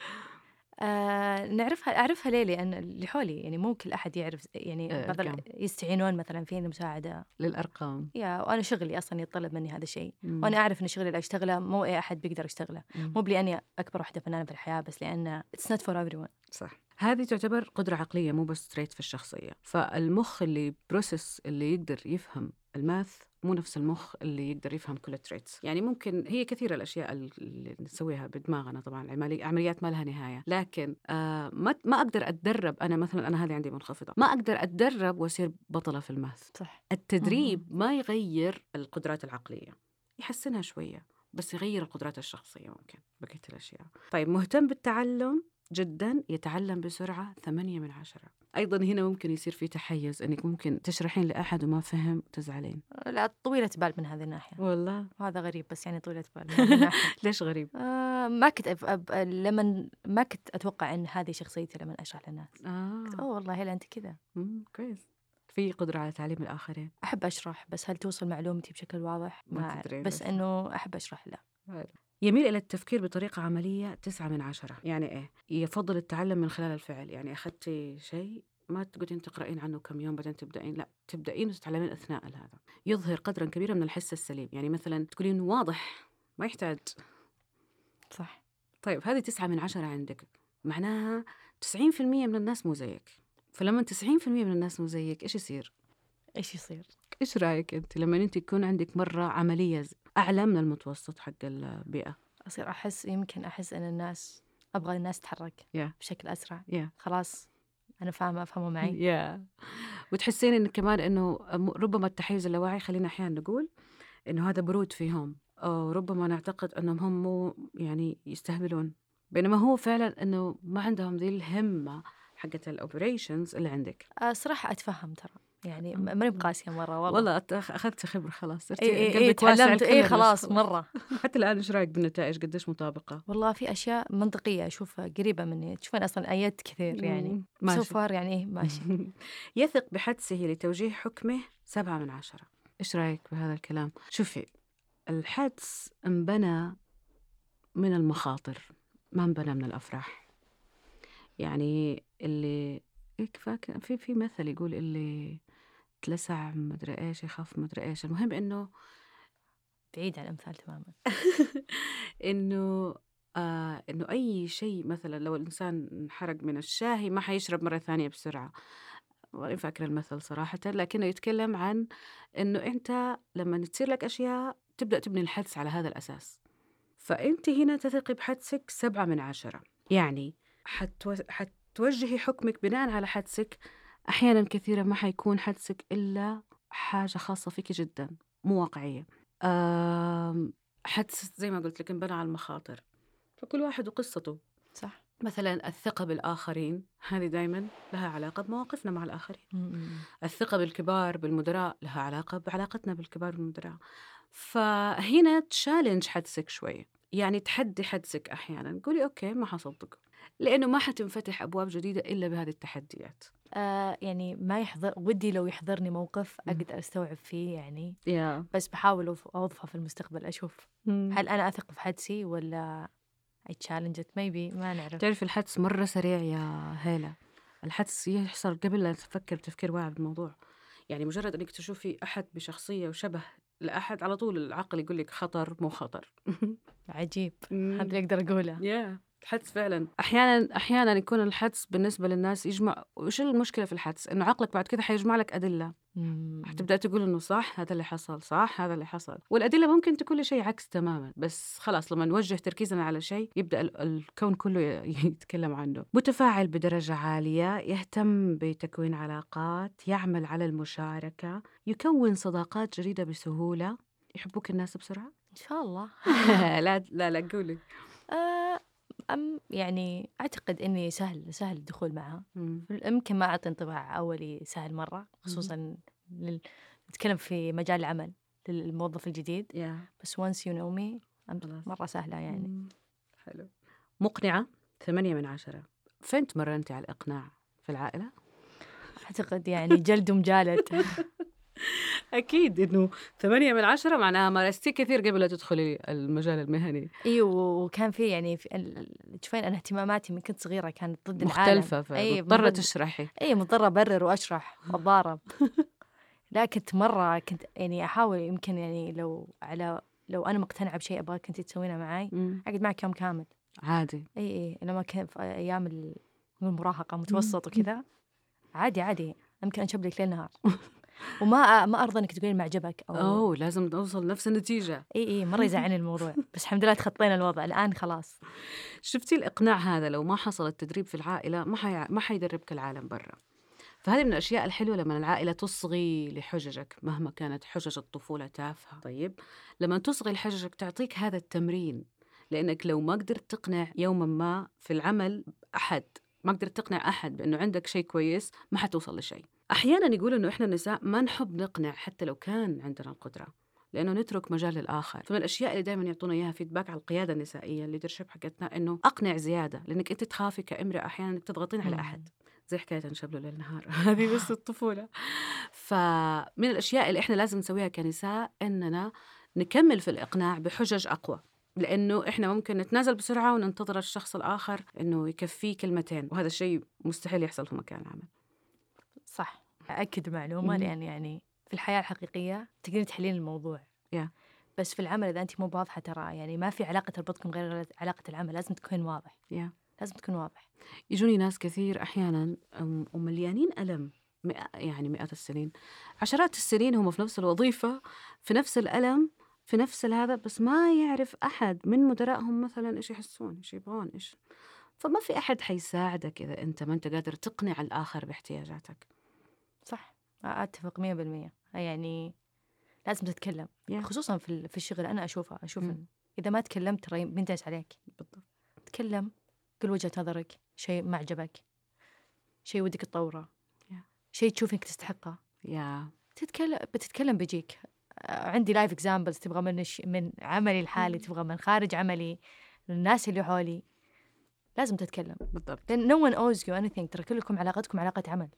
آه نعرفها أعرفها ليه؟ لأن اللي حولي يعني مو كل أحد يعرف يعني
آه،
بعض. يستعينون مثلا فيني مساعدة.
للأرقام.
yeah وأنا شغلي أصلا يتطلب مني هذا الشيء. وأنا أعرف إن شغلي اللي أشتغله مو أي أحد بيقدر يشتغله. مو لأني أكبر واحدة فنانة في الحياة بس لأن it's not for everyone.
صح. هذه تعتبر قدرة عقلية مو بس trait في الشخصية. فالمخ اللي process اللي يقدر يفهم ال math مو نفس المخ اللي يقدر يفهم كل ال traits. يعني ممكن هي كثيرة الأشياء اللي نسويها بدماغنا طبعا عملي- عمليات ما لها نهاية. لكن آه ما ما أقدر أتدرب أنا مثلا أنا هذه عندي منخفضة. ما أقدر أتدرب وأصير بطلة في ال math.
صح.
التدريب ما يغير القدرات العقلية. يحسنها شوية بس يغير القدرات الشخصية ممكن بقية الأشياء. طيب مهتم بالتعلم؟ جدا يتعلم بسرعة ثمانية من عشرة. أيضا هنا ممكن يصير في تحيز أنك ممكن تشرحين لأحد وما فهم تزعلين.
لا طويلة بال من هذه الناحية.
والله.
وهذا غريب بس يعني طويلة بال من هذه الناحية.
ليش غريب؟
آه ما كنت أب... أب... لما ما كنت أتوقع أن هذه شخصيتي لما أشرح للناس.
آه.
أوه والله هلا أنت كذا.
كويس. في قدرة على تعليم الآخرين.
أحب أشرح بس هل توصل معلومتي بشكل واضح؟
ما
ما بس
بس.
إنه أحب أشرح لا.
يميل إلى التفكير بطريقة عملية تسعة من عشرة. يعني إيه؟ يفضل التعلم من خلال الفعل. يعني أخذتي شيء ما تقعدين تقرأين عنه كم يوم بعدين تبدأين؟ لا تبدأين وتتعلمين أثناء هذا يظهر قدرا كبيرا من الحس السليم. يعني مثلا تقولين واضح ما يحتاج.
صح.
طيب هذه تسعة من عشرة عندك. معناها 90% من الناس مو زيك. فلما 90% من الناس مو زيك إيش يصير؟
إيش يصير؟
إيش رأيك أنت لما أنت يكون عندك مرة عملية أعلى من المتوسط حق البيئة.
أصير أحس يمكن أحس أن الناس أبغى الناس تتحرك
Yeah.
بشكل أسرع.
يا
خلاص أنا فاهمة أفهموا معي.
yeah وتحسين إن كمان إنه م- ربما التحيز اللاواعي خلينا أحيانا نقول إنه هذا برود فيهم. أو ربما نعتقد أنهم هم مو يعني يستهبلون. بينما هو فعلا إنه ما عندهم ذي الهمة حقت ال operations اللي عندك.
آه، صراحة أتفهم ترى. يعني ماني بقاسية مرة والله.
والله أخذت خبرة خلاص صرتي إي
تعلمت.
إي
خلاص مرة.
حتى الآن إيش رأيك بالنتائج؟ قديش مطابقة؟
والله في أشياء منطقية أشوفها قريبة مني. تشوفين أصلا آيات كثير يعني.
مم.
سو
ماشي
يعني إيه ماشي.
يثق بحدسه لتوجيه حكمه سبعة من عشرة. إيش رأيك بهذا الكلام؟ شوفي الحدس انبنى من المخاطر ما انبنى من الأفراح. يعني اللي هيك فاكر في في مثل يقول اللي تلسع مدري إيش يخاف مدري إيش. المهم إنه
بعيد عن الأمثال تماما.
إنه آه إنه أي شيء مثلا لو الإنسان انحرق من الشاهي ما حيشرب مرة ثانية بسرعة. ماني فاكرة المثل صراحة. لكنه يتكلم عن إنه أنت لما تصير لك أشياء تبدأ تبني الحدس على هذا الأساس. فأنت هنا تثقي بحدسك سبعة من عشرة. يعني حتو... حتوجهي حكمك بناء على حدسك. أحيانا كثيرا ما حيكون حدسك إلا حاجة خاصة فيك جدا مو واقعية. آم، حدس زي ما قلت لك انبنى على المخاطر. فكل واحد وقصته.
صح.
مثلا الثقة بالآخرين هذه دائما لها علاقة بمواقفنا مع الآخرين.
م-م.
الثقة بالكبار بالمدراء لها علاقة بعلاقتنا بالكبار بالمدراء فهنا challenge حدسك شوي. يعني تحدي حدسك أحيانا. قولي أوكي ما حصدق لأنه ما حتنفتح أبواب جديدة إلا بهذه التحديات.
آه يعني ما يحضر ودي لو يحضرني موقف
مم.
أقدر أستوعب فيه يعني.
يا
بس بحاول أوظفه في المستقبل أشوف هل أنا أثق في حدسي ولا challenge it. Maybe ما نعرف.
تعرف الحدس مرة سريع يا هيلا الحدس يحصل قبل لا تفكر تفكير واعي بالموضوع. يعني مجرد إنك تشوفي أحد بشخصية وشبه لأحد على طول العقل يقول لك خطر مو خطر.
عجيب. هذا اللي أقدر أقوله
يا الحدس فعلا. أحيانا أحيانا يكون الحدس بالنسبة للناس يجمع وش المشكلة في الحدس؟ إنه عقلك بعد كده حيجمع لك
أدلة.
حتبدأ تقول إنه صح هذا اللي حصل صح هذا اللي حصل. والأدلة ممكن تكون لشيء عكس تماما بس خلاص لما نوجه تركيزنا على شيء يبدأ ال- الكون كله يتكلم عنه. متفاعل بدرجة عالية يهتم بتكوين علاقات يعمل على المشاركة يكون صداقات جديدة بسهولة. يحبوك الناس بسرعة؟
إن شاء الله.
لا لا لا قولي.
آه أم يعني أعتقد إني سهل سهل الدخول معها. يمكن ما أعطي انطباع أولي سهل مرة خصوصا لل... نتكلم في مجال العمل للموظف الجديد.
يا.
بس once you know me أم-
خلاص.
مرة سهلة يعني.
مم. حلو. مقنعة؟ ثمانية من عشرة. فين تمرنتي على الإقناع في العائلة؟
أعتقد يعني جلد ومجالد
أكيد إنه ثمانية من عشرة معناها مارستي كثير قبل لا تدخلي المجال المهني.
إيوه وكان في يعني في تشوفين أنا اهتماماتي من كنت صغيرة كانت ضد العالم. اي
فمضطرة
ضد-
تشرحي.
اي مضطرة أبرر وأشرح واتضارب لا كنت مرة كنت يعني أحاول يمكن يعني لو على لو أنا مقتنعة بشيء أبغاك أنت تسوينه معي. أقعد معك يوم كامل.
عادي.
اي اي لما كنت في أيام ال- المراهقه متوسط وكذا. عادي عادي. يمكن أنشب ليل نهار. وما ما أرضى إنك تقولين ما عجبك أو
أوه لازم نوصل نفس النتيجة.
إي إي مرة يزعلني الموضوع. بس الحمد لله تخطينا الوضع. الآن خلاص.
شفتي الإقناع هذا؟ لو ما حصل التدريب في العائلة ما حي... ما حيدربك العالم برا. فهذه من الأشياء الحلوة لما العائلة تصغي لحججك مهما كانت حجج الطفولة تافهة. طيب لما تصغي لحججك تعطيك هذا التمرين لأنك لو ما قدرت تقنع يوما ما في العمل أحد ما قدرت تقنع أحد بأنه عندك شيء كويس ما حتوصل لشيء. أحيانا يقولوا إنه إحنا النساء ما نحب نقنع حتى لو كان عندنا القدرة لأنه نترك مجال للآخر. فمن الأشياء اللي دائما يعطونا إياها feedback على القيادة النسائية ال leadership حقتنا إنه أقنع زيادة لأنك أنت تخافي كامرأة أحيانا أنك تضغطين على أحد. زي حكاية انشبلوا ليل نهار. هذه بس الطفولة. فمن الأشياء اللي إحنا لازم نسويها كنساء إننا نكمل في الإقناع بحجج أقوى. لأنه إحنا ممكن نتنازل بسرعة وننتظر الشخص الآخر إنه يكفيه كلمتين وهذا الشيء مستحيل يحصل في مكان العمل
أأكد المعلومة
مم.
لأن يعني في الحياة الحقيقية تقدرين تحلين الموضوع
يا.
بس في العمل إذا أنت مو واضحة ترى يعني ما في علاقة تربطكم غير علاقة العمل لازم تكون واضح
يا.
لازم تكون واضح
يجوني ناس كثير أحيانا أم- ومليانين ألم مئة يعني مئات السنين عشرات السنين هم في نفس الوظيفة في نفس الألم في نفس هذا بس ما يعرف أحد من مدرائهم مثلا إيش يحسون إيش يبغون إيش فما في أحد حيساعدك إذا أنت ما أنت قادر تقنع الآخر باحتياجاتك
صح. أتفق مية بالمية. يعني لازم تتكلم.
يا.
خصوصا في في الشغل أنا أشوفها. أشوف
مم.
إن إذا ما تكلمت ترى بينتهز عليك.
بالضبط.
تكلم قل وجهة نظرك. شيء ما عجبك. شيء ودك تطوره.
Yeah.
شيء تشوف إنك تستحقه.
Yeah
تتكلم بتتكلم بيجيك. آه، عندي life examples تبغى من الش... من عملي الحالي
مم.
تبغى من خارج عملي الناس اللي حولي. لازم تتكلم.
بالضبط.
لأن no one owes you anything. ترى كلكم علاقتكم علاقة عمل.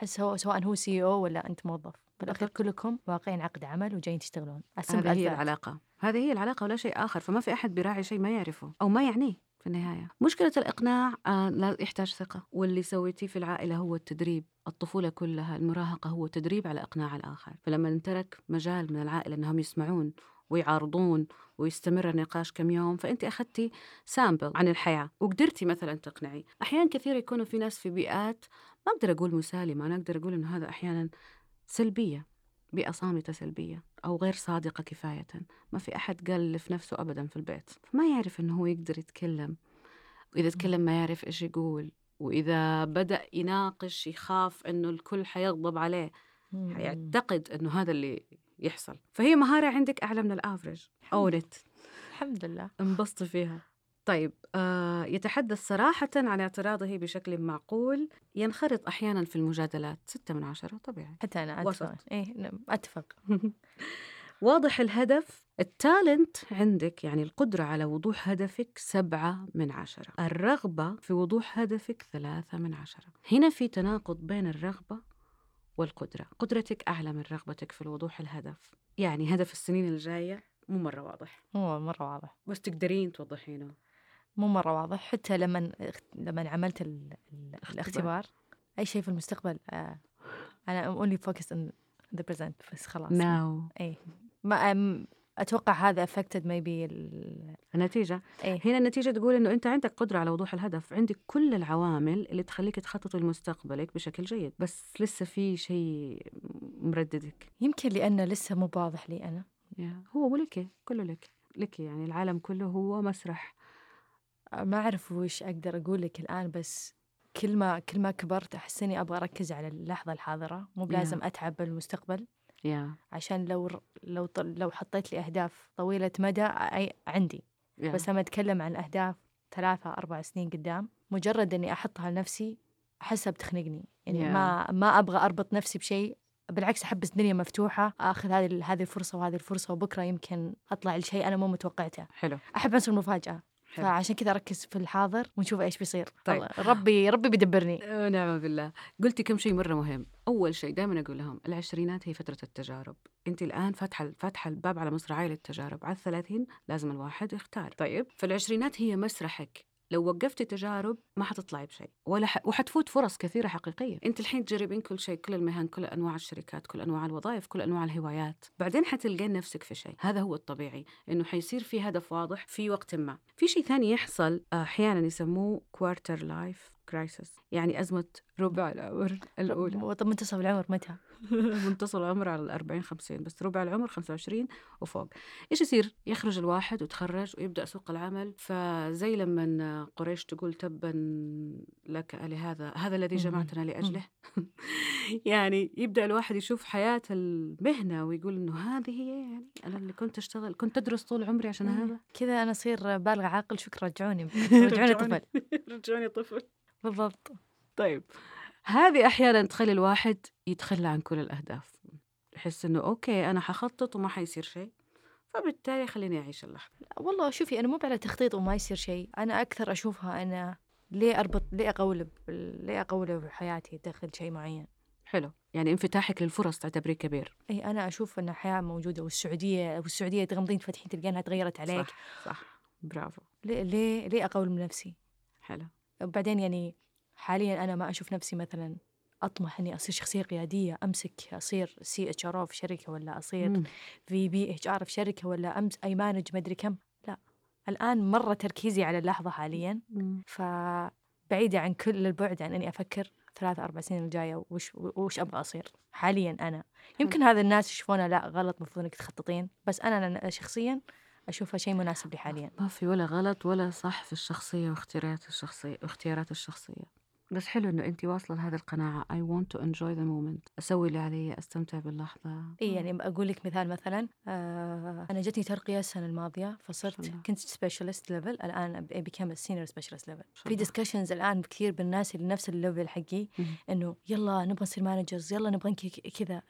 حس هو سواء هو CEO ولا أنت موظف.
بالأخير.
كلكم واقعين عقد عمل وجايين تشتغلون.
هذه هي
that.
العلاقة. هذه هي العلاقة ولا شيء آخر. فما في أحد بيراعي شيء ما يعرفه أو ما يعنيه في النهاية. مشكلة الإقناع آه لا يحتاج ثقة. واللي سويتيه في العائلة هو التدريب. الطفولة كلها المراهقة هو تدريب على إقناع الآخر. فلما نترك مجال من العائلة أنهم يسمعون ويعارضون ويستمر النقاش كم يوم فأنت أخذتي سامبل عن الحياة وقدرتي مثلا تقنعي. أحيانا كثير يكونوا في ناس في بيئات ما أقدر أقول مسالمة أنا أقدر أقول إنه هذا أحيانا سلبية بيئة صامتة سلبية أو غير صادقة كفاية. ما في أحد قال في نفسه أبدا في البيت. ما يعرف إنه هو يقدر يتكلم. وإذا تكلم ما يعرف إيش يقول. وإذا بدأ يناقش يخاف إنه الكل حيغضب عليه. حيعتقد إنه هذا اللي يحصل. فهي مهارة عندك أعلى من الأفرج أونت
الحمد لله.
انبسطي فيها. طيب آه يتحدث صراحة عن اعتراضه بشكل معقول ينخرط أحيانا في المجادلات. ستة من عشرة طبيعي.
حتى أنا
وسط.
اتفق إيه نعم، أتفق.
واضح الهدف. التالنت عندك يعني القدرة على وضوح هدفك سبعة من عشرة. الرغبة في وضوح هدفك ثلاثة من عشرة. هنا في تناقض بين الرغبة والقدرة. قدرتك أعلى من رغبتك في الوضوح الهدف. يعني هدف السنين الجاية مو مرة واضح.
مو مرة واضح.
بس تقدرين توضحينه.
مو مرة واضح. حتى لما لما عملت ال... ال... الاختبار. أي شيء في المستقبل آه أنا I'm only focused on the present بس خلاص.
ناو
إيه ما أم... أتوقع هذا affected maybe ال...
النتيجة.
إيه
هنا النتيجة تقول إنه أنت عندك قدرة على وضوح الهدف. عندك كل العوامل اللي تخليك تخططي لمستقبلك بشكل جيد. بس لسه في شيء مرددك.
يمكن لأنه لسه مو واضح لي أنا.
يا هو مو لك كله لك. لك يعني العالم كله هو مسرح.
ما أعرف وش أقدر أقول لك الآن بس كل ما كل ما كبرت أحس إني أبغى أركز على اللحظة الحاضرة. مو بلازم أتعب بالمستقبل.
يا
عشان لو لو لو حطيت لي أهداف طويلة مدى أي عندي.
يا.
بس لما أتكلم عن أهداف ثلاثة أربع سنين قدام مجرد إني أحطها لنفسي أحسها بتخنقني. يعني
Yeah.
ما ما أبغى أربط نفسي بشيء. بالعكس أحب الدنيا مفتوحة أخذ هذه هذه الفرصة وهذه الفرصة وبكرة يمكن أطلع لشيء أنا مو متوقعته.
حلو.
أحب عنصر المفاجأة.
حلو.
فعشان كذا أركز في الحاضر ونشوف إيش بيصير.
طيب.
الله- ربي ربي بيدبرني.
ونعم بالله. قلتي كم شيء مرة مهم. أول شيء دائما أقول لهم العشرينات هي فترة التجارب. أنت الآن فاتحة فاتحة الباب على مصراعي للتجارب. على الثلاثين لازم الواحد يختار. طيب. فالعشرينات هي مسرحك. لو وقفتي تجارب ما حتطلعي بشيء ولا ح... وحتفوت فرص كثيرة حقيقية. أنت الحين تجربين كل شيء كل المهن كل أنواع الشركات كل أنواع الوظائف كل أنواع الهوايات. بعدين حتلقين نفسك في شيء. هذا هو الطبيعي إنه حيصير في هدف واضح في وقت ما. في شيء ثاني يحصل أحيانا يسموه quarter life crisis يعني أزمة ربع العمر الأولى.
طب منتصف العمر متى؟
منتصف العمر على الأربعين خمسين بس ربع العمر خمسة وعشرين وفوق. إيش يصير؟ يخرج الواحد وتخرج ويبدأ سوق العمل. فزي لما قريش تقول تبا لك لهذا هذا الذي. جمعتنا. لأجله. يعني يبدأ الواحد يشوف حياة المهنة ويقول إنه هذه هي يعني أنا اللي كنت أشتغل كنت أدرس طول عمري عشان هذا.
كذا أنا أصير بالغ عاقل شكرا رجعوني. رجعوني طفل.
رجعوني طفل.
بالضبط.
طيب. هذه أحيانا تخلي الواحد يتخلى عن كل الأهداف. يحس إنه أوكي أنا حخطط وما حيصير شيء. فبالتالي خليني أعيش اللحظة.
والله شوفي أنا مو على تخطيط وما يصير شيء. أنا أكثر أشوفها أنا ليه أربط ليه أقولب ليه أقولب حياتي داخل شيء معين.
حلو. يعني انفتاحك للفرص تعتبريه كبير.
إي أنا أشوف ان الحياة موجودة والسعودية والسعودية تغمضين تفتحين تلقينها تغيرت عليك.
صح صح. برافو.
ليه ليه ليه أقول من نفسي
حلو.
وبعدين يعني حاليا أنا ما أشوف نفسي مثلا أطمح إني أصير شخصية قيادية أمسك أصير CHR في شركة ولا أصير
مم.
VP HR في شركة ولا أمس أي manage مدري كم. لا الآن مرة تركيزي على اللحظة حاليا.
مم.
فبعيدة عن كل البعد عن إني أفكر ثلاث أربع سنين الجاية وش وش أبغى أصير حاليا أنا. يمكن هذا الناس يشوفونه لا غلط المفروض إنك تخططين. بس أنا أنا شخصيا أشوفها شيء مناسب لي حاليا
ما في ولا غلط ولا صح في الشخصية واختيارات الشخصية واختيارات الشخصية. بس حلو إنه انت واصلة لهذه القناعة. I want to enjoy the moment. أسوي اللي علي أستمتع باللحظة.
إي يعني أقول لك مثال مثلا. آه أنا جتني ترقية السنة الماضية فصرت. كنت specialist level الآن بكم senior specialist
level
في. discussions الآن كثير بالناس اللي نفس ال level
حقي.
إنه يلا نبغى نصير managers يلا نبغى كذا.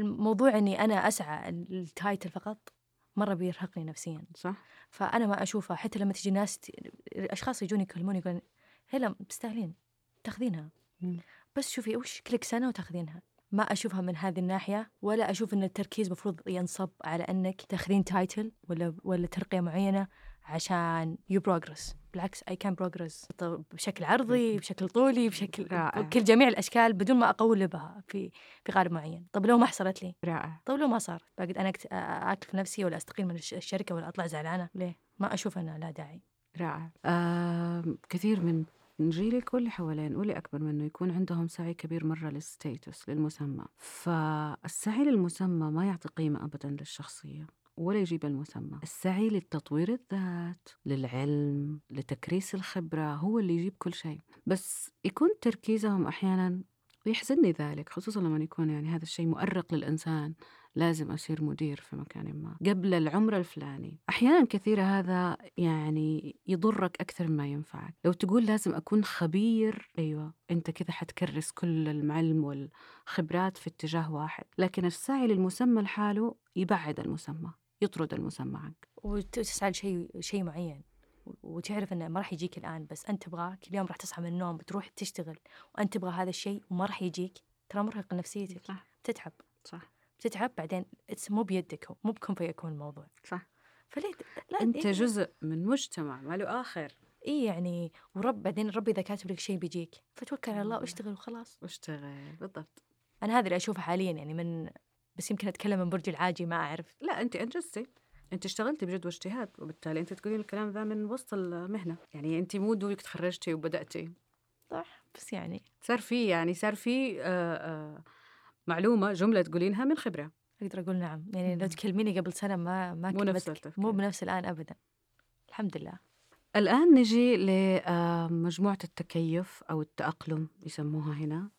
الموضوع إني أنا أسعى ال title فقط مرة بيرهقني نفسيا.
صح.
فأنا ما أشوفها. حتى لما تجي ناس ت... اشخاص يجوني يكلموني يقولون هلا تستاهلين تاخذينها. بس شوفي وش كلك سنة وتاخذينها؟ ما أشوفها من هذه الناحية ولا أشوف إن التركيز مفروض ينصب على إنك تاخذين title ولا ولا ترقية معينة. عشان you progress بالعكس I can progress بشكل عرضي بشكل طولي بشكل
رائع.
بكل جميع الأشكال بدون ما اقولبها في في قالب معين. طب لو ما حصلت لي؟
رائع.
طيب لو ما صار بقعد أنا أكت- اكلف نفسي ولا أستقيل من الش- الشركة ولا أطلع زعلانة؟ ليه؟ ما أشوف انه لا داعي.
رائع. آم، كثير من من جيلك واللي حوالين واللي أكبر منه يكون عندهم سعي كبير مرة للستيتس للمسمى. فالسعي للمسمى ما يعطي قيمة أبدا للشخصية. ولا يجيب المسمى. السعي للتطوير الذات للعلم لتكريس الخبرة هو اللي يجيب كل شيء. بس يكون تركيزهم أحيانا ويحزنني ذلك خصوصا لما يكون يعني هذا الشيء مؤرق للإنسان لازم أصير مدير في مكان ما. قبل العمر الفلاني أحيانا كثيرة هذا يعني يضرك أكثر مما ينفعك. لو تقول لازم أكون خبير أيوة أنت كذا حتكرس كل العلم والخبرات في اتجاه واحد. لكن السعي للمسمى لحاله يبعد المسمى. يطرد المسمى عنك
وتسعى لشيء شيء معين وتعرف إنه ما راح يجيك الآن بس أنت تبغاه كل يوم راح تصحى من النوم بتروح تشتغل وأنت تبغى هذا الشيء وما راح يجيك ترى مرهق لنفسيتك.
صح.
تتعب.
صح.
تتعب بعدين مو بيدك هو مو بكون فيكون الموضوع.
صح.
فليه لا
أنت
إيه.
جزء من مجتمع ما له آخر.
اي يعني ورب بعدين ربي إذا كاتب لك شيء بيجيك. فتوكل على الله. واشتغل وخلاص.
واشتغل بالضبط.
أنا هذا اللي أشوفه حاليا يعني من بس يمكن أتكلم من برج العاجي ما أعرف.
لا انت انجزتي انت اشتغلتي بجد واجتهاد وبالتالي انت تقولين الكلام ذا من وسط المهنة. يعني انت مو دوبك تخرجتي وبداتي
صح بس يعني
صار في يعني صار في آه، آه، معلومة جملة تقولينها من خبرة.
أقدر أقول نعم. يعني لو. تكلميني قبل سنة ما ما
مو نفس. التفكير.
مو بنفس الآن ابدا. الحمد لله.
الآن نجي لمجموعه التكيف أو التأقلم يسموها هنا.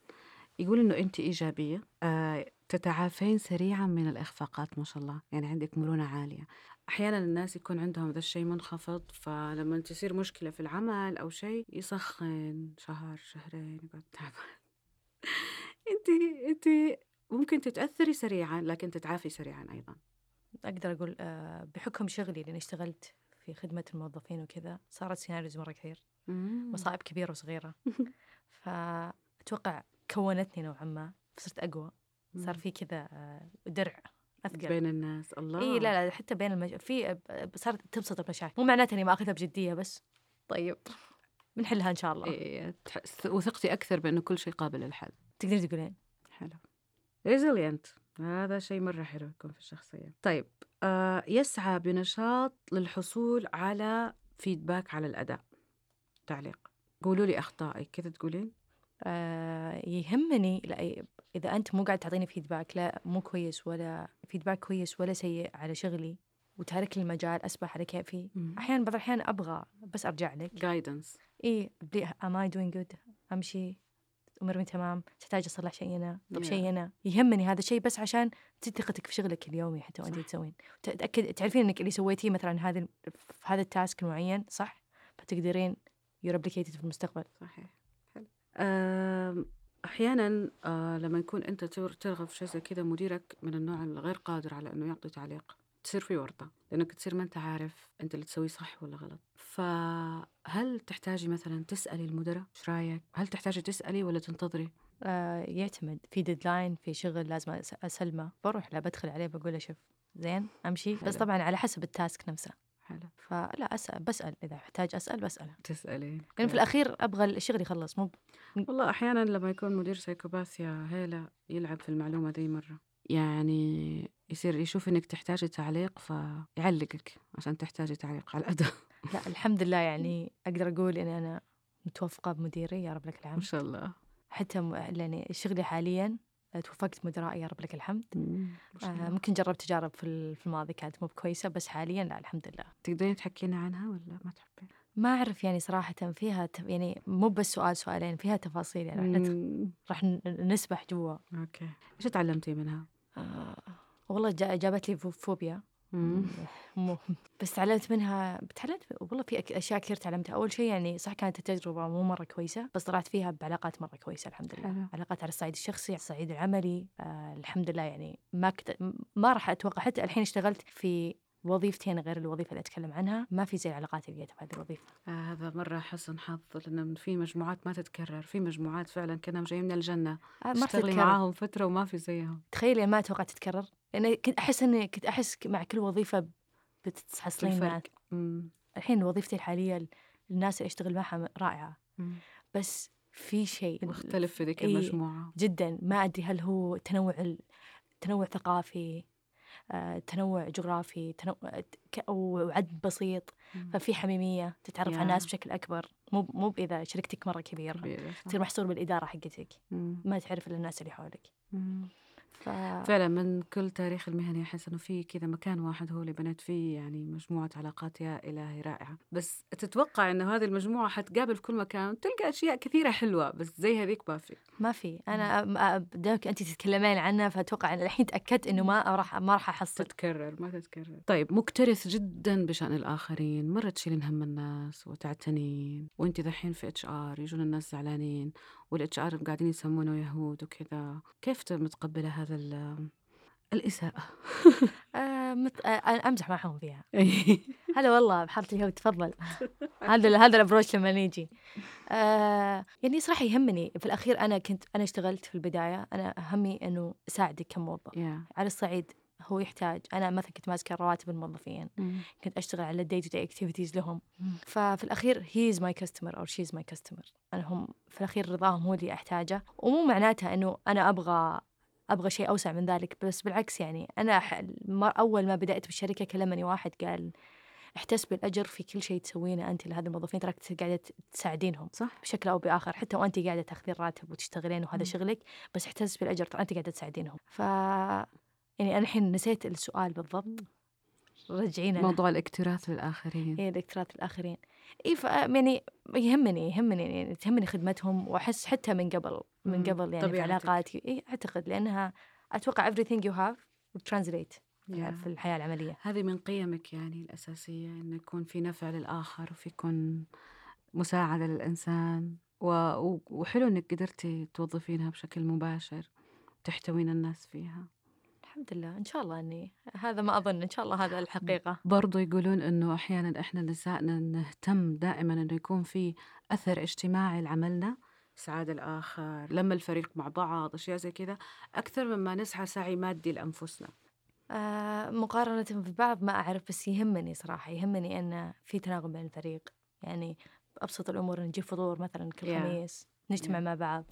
يقول إنه انت إيجابية آه، تتعافين سريعا من الإخفاقات ما شاء الله. يعني عندك مرونة عالية. أحيانا الناس يكون عندهم ذا الشيء منخفض فلما تصير مشكلة في العمل أو شيء يسخن شهر شهرين يقعد تعبان. انت انت ممكن تتأثري سريعا لكن تتعافي سريعا أيضا.
أقدر أقول آه، بحكم شغلي لأني اشتغلت في خدمة الموظفين وكذا صارت scenarios مرة كثير. مصائب كبيرة وصغيرة. فأتوقع كونتني نوعا ما فصرت أقوى. صار في كذا آه، درع أثقل.
بين الناس. الله.
إي لا لا حتى بين المج... في صارت تبسط المشاكل مو معناته إني ما أخذها بجدية بس. طيب. بنحلها إن شاء الله.
إيه وثقتي أكثر بأنه كل شيء قابل للحل.
تقدرين تقولين؟
حلو. resilient هذا شيء مرة حلو يكون في الشخصية. طيب آه يسعى بنشاط للحصول على feedback على الأداء. تعليق. قولوا لي أخطائي كذا تقولين؟
آه يهمني لا إذا أنت مو قاعد تعطيني feedback لا مو كويس ولا feedback كويس ولا سيء على شغلي وتارك لي المجال اسبح على كيفي. أحيانا بعض الأحيان أبغى بس أرجع لك.
guidance
إي am I doing good أمشي اموري تمام تحتاج أصلح شيء هنا؟ طب
Yeah.
شيء هنا. يهمني هذا الشيء بس عشان تزيد ثقتك في شغلك اليومي حتى
وأنت.
تسوين. تأكد تعرفين إنك اللي سويتيه مثلا هذا في هذا ال task المعين صح؟ فتقدرين you replicate it في المستقبل.
صحيح. حلو. آم، أحيانا آه لما يكون أنت تر- ترغب في شيء زي كذا مديرك من النوع الغير قادر على إنه يعطي تعليق تصير في ورطة لأنك تصير ما أنت عارف أنت اللي تسويه صح ولا غلط. فهل تحتاجي مثلا تسألي المدراء إيش رأيك؟ هل تحتاجي تسألي ولا تنتظري؟
آه يعتمد. في deadline في شغل لازم أس- أسلمه. بروح له بدخل عليه بقول له شوف زين أمشي. بس
حلو.
طبعا على حسب ال task نفسه.
حلو.
فلا أسأل بسأل إذا احتاج أسأل بسأله.
تسالي
لأن في
كويس.
الأخير أبغى الشغل يخلص مو
والله أحيانا لما يكون مدير سايكوباث يا هيلا يلعب في المعلومة ذي مرة. يعني يصير يشوف إنك تحتاجي تعليق فيعلقك عشان تحتاجي تعليق على الاداء
لا الحمد لله يعني أقدر أقول إني أنا متوفقة بمديري يا رب لك
ما
الحمد
شاء الله.
حتى. يعني شغلي حاليا توفقت مدرائي يا رب لك الحمد آه
الله.
ممكن جربت تجارب في ال- في الماضي كانت مو كويسه بس حاليا لا الحمد لله
تقدرين تحكينا عنها ولا ما تحبين؟
ما أعرف يعني صراحة فيها تف... يعني مو بس سؤال سؤالين فيها تفاصيل يعني
مم.
راح نسبح جوا
okay إيش تعلمتي منها؟
آه والله جا- جابت لي فو- فوبيا بس تعلمت منها تعلمت والله في أشياء كثير تعلمتها. أول شيء يعني صح كانت التجربة مو مرة كويسة بس طلعت فيها بعلاقات مرة كويسة الحمد لله.
حلو.
علاقات على الصعيد الشخصي على الصعيد العملي. آه الحمد لله يعني ما كت... ما راح أتوقع. حتى الحين اشتغلت في وظيفتين غير الوظيفة اللي أتكلم عنها. ما في زي العلاقات اللي لقيتها في هذه الوظيفة.
آه هذا مرة حسن حظ لأن في مجموعات ما تتكرر. في مجموعات فعلا كأنهم جايين من الجنة.
آه ما
تشتغلي
تتكرر.
معاهم فترة وما في زيهم.
تخيلي ما أتوقع تتكرر. لأن كنت أحس إني كنت أحس مع كل وظيفة بتتحصلين مع. الحين وظيفتي الحالية الناس اللي أشتغل معها رائعة
مم.
بس في شيء
مختلف في ذيك. المجموعة
جدا ما أدري هل هو تنوع. تنوع ثقافي آه، تنوع جغرافي تنوع وعد بسيط
مم.
ففي حميمية تتعرف على. الناس بشكل أكبر مو مو اذا شركتك مرة
كبيرة.
تصير محصور بالإدارة حقتك
مم.
ما تعرف إلا الناس اللي حولك
مم.
ف...
فعلا من كل تاريخ المهني أحس إنه في كذا مكان واحد هو اللي بنيت فيه يعني مجموعة علاقات يا إلهي رائعة. بس تتوقع إنه هذه المجموعة حتقابل في كل مكان؟ وتلقى أشياء كثيرة حلوة بس زي هذيك ما في.
ما في. أنا دامك انت تتكلمين عنها فأتوقع إن الحين تأكدت إنه ما راح ما راح أحصل.
تتكرر ما تتكرر. طيب مكترث جدا بشأن الآخرين. مرة تشيلين هم الناس وتعتنين وانت دحين في HR يجون الناس زعلانين. وال HR قاعدين يسمونه يهود وكذا. كيف متقبلة هذا ال- الإساءة؟
آه. آه أنا أمزح معهم فيها. هلا والله بحارة اليهود تفضل. هذا هذا ال approach لما نيجي. آه يعني صراحة يهمني. في الأخير أنا كنت أنا اشتغلت في البداية. أنا همي إنه أساعدك كموظف. على الصعيد. هو يحتاج. أنا مثلا كنت ماسكة رواتب الموظفين كنت أشتغل على ال day to day activities لهم ففي الأخير he is my customer أو she is my customer أنا هم في الأخير رضاهم هو اللي أحتاجه. ومو معناتها إنه أنا أبغى أبغى شيء أوسع من ذلك بس بالعكس يعني أنا أول ما بدأت بالشركة كلمني واحد قال احتسبي الاجر في كل شيء تسوينه أنت لهذه الموظفين تراك قاعدة تساعدينهم.
صح.
بشكل أو بآخر. حتى وأنت قاعدة تاخذين راتب وتشتغلين وهذا
مم.
شغلك بس احتسبي الاجر ترى أنت قاعدة تساعدينهم. ف يعني أنا الحين نسيت السؤال بالضبط. رجعينا
موضوع الاكتراث للآخرين.
هي دكتورات الآخرين إي ف يعني يهمني يهمني يعني تهمني خدمتهم وأحس حتى من قبل من. قبل يعني في. علاقاتي. إي أعتقد لأنها أتوقع everything you have translate
يا.
في الحياة العملية.
هذه من قيمك يعني الأساسية إنه يكون في نفع للآخر وفي يكون مساعدة للإنسان. و... وحلو إنك قدرتي توظفينها بشكل مباشر تحتوين الناس فيها.
الحمد لله إن شاء الله أني هذا ما أظن إن شاء الله هذا الحقيقة
برضو يقولون إنه أحيانا إحنا نسائنا نهتم دائما إنه يكون في أثر اجتماعي لعملنا سعادة الآخر لما الفريق مع بعض أشياء زي كذا أكثر مما نسعى سعي مادي لأنفسنا
آه مقارنة ببعض ما أعرف بس يهمني صراحة يهمني أن في تناغم بين الفريق يعني بأبسط الأمور نجيب فطور مثلا كل
Yeah.
خميس نجتمع
Yeah.
مع بعض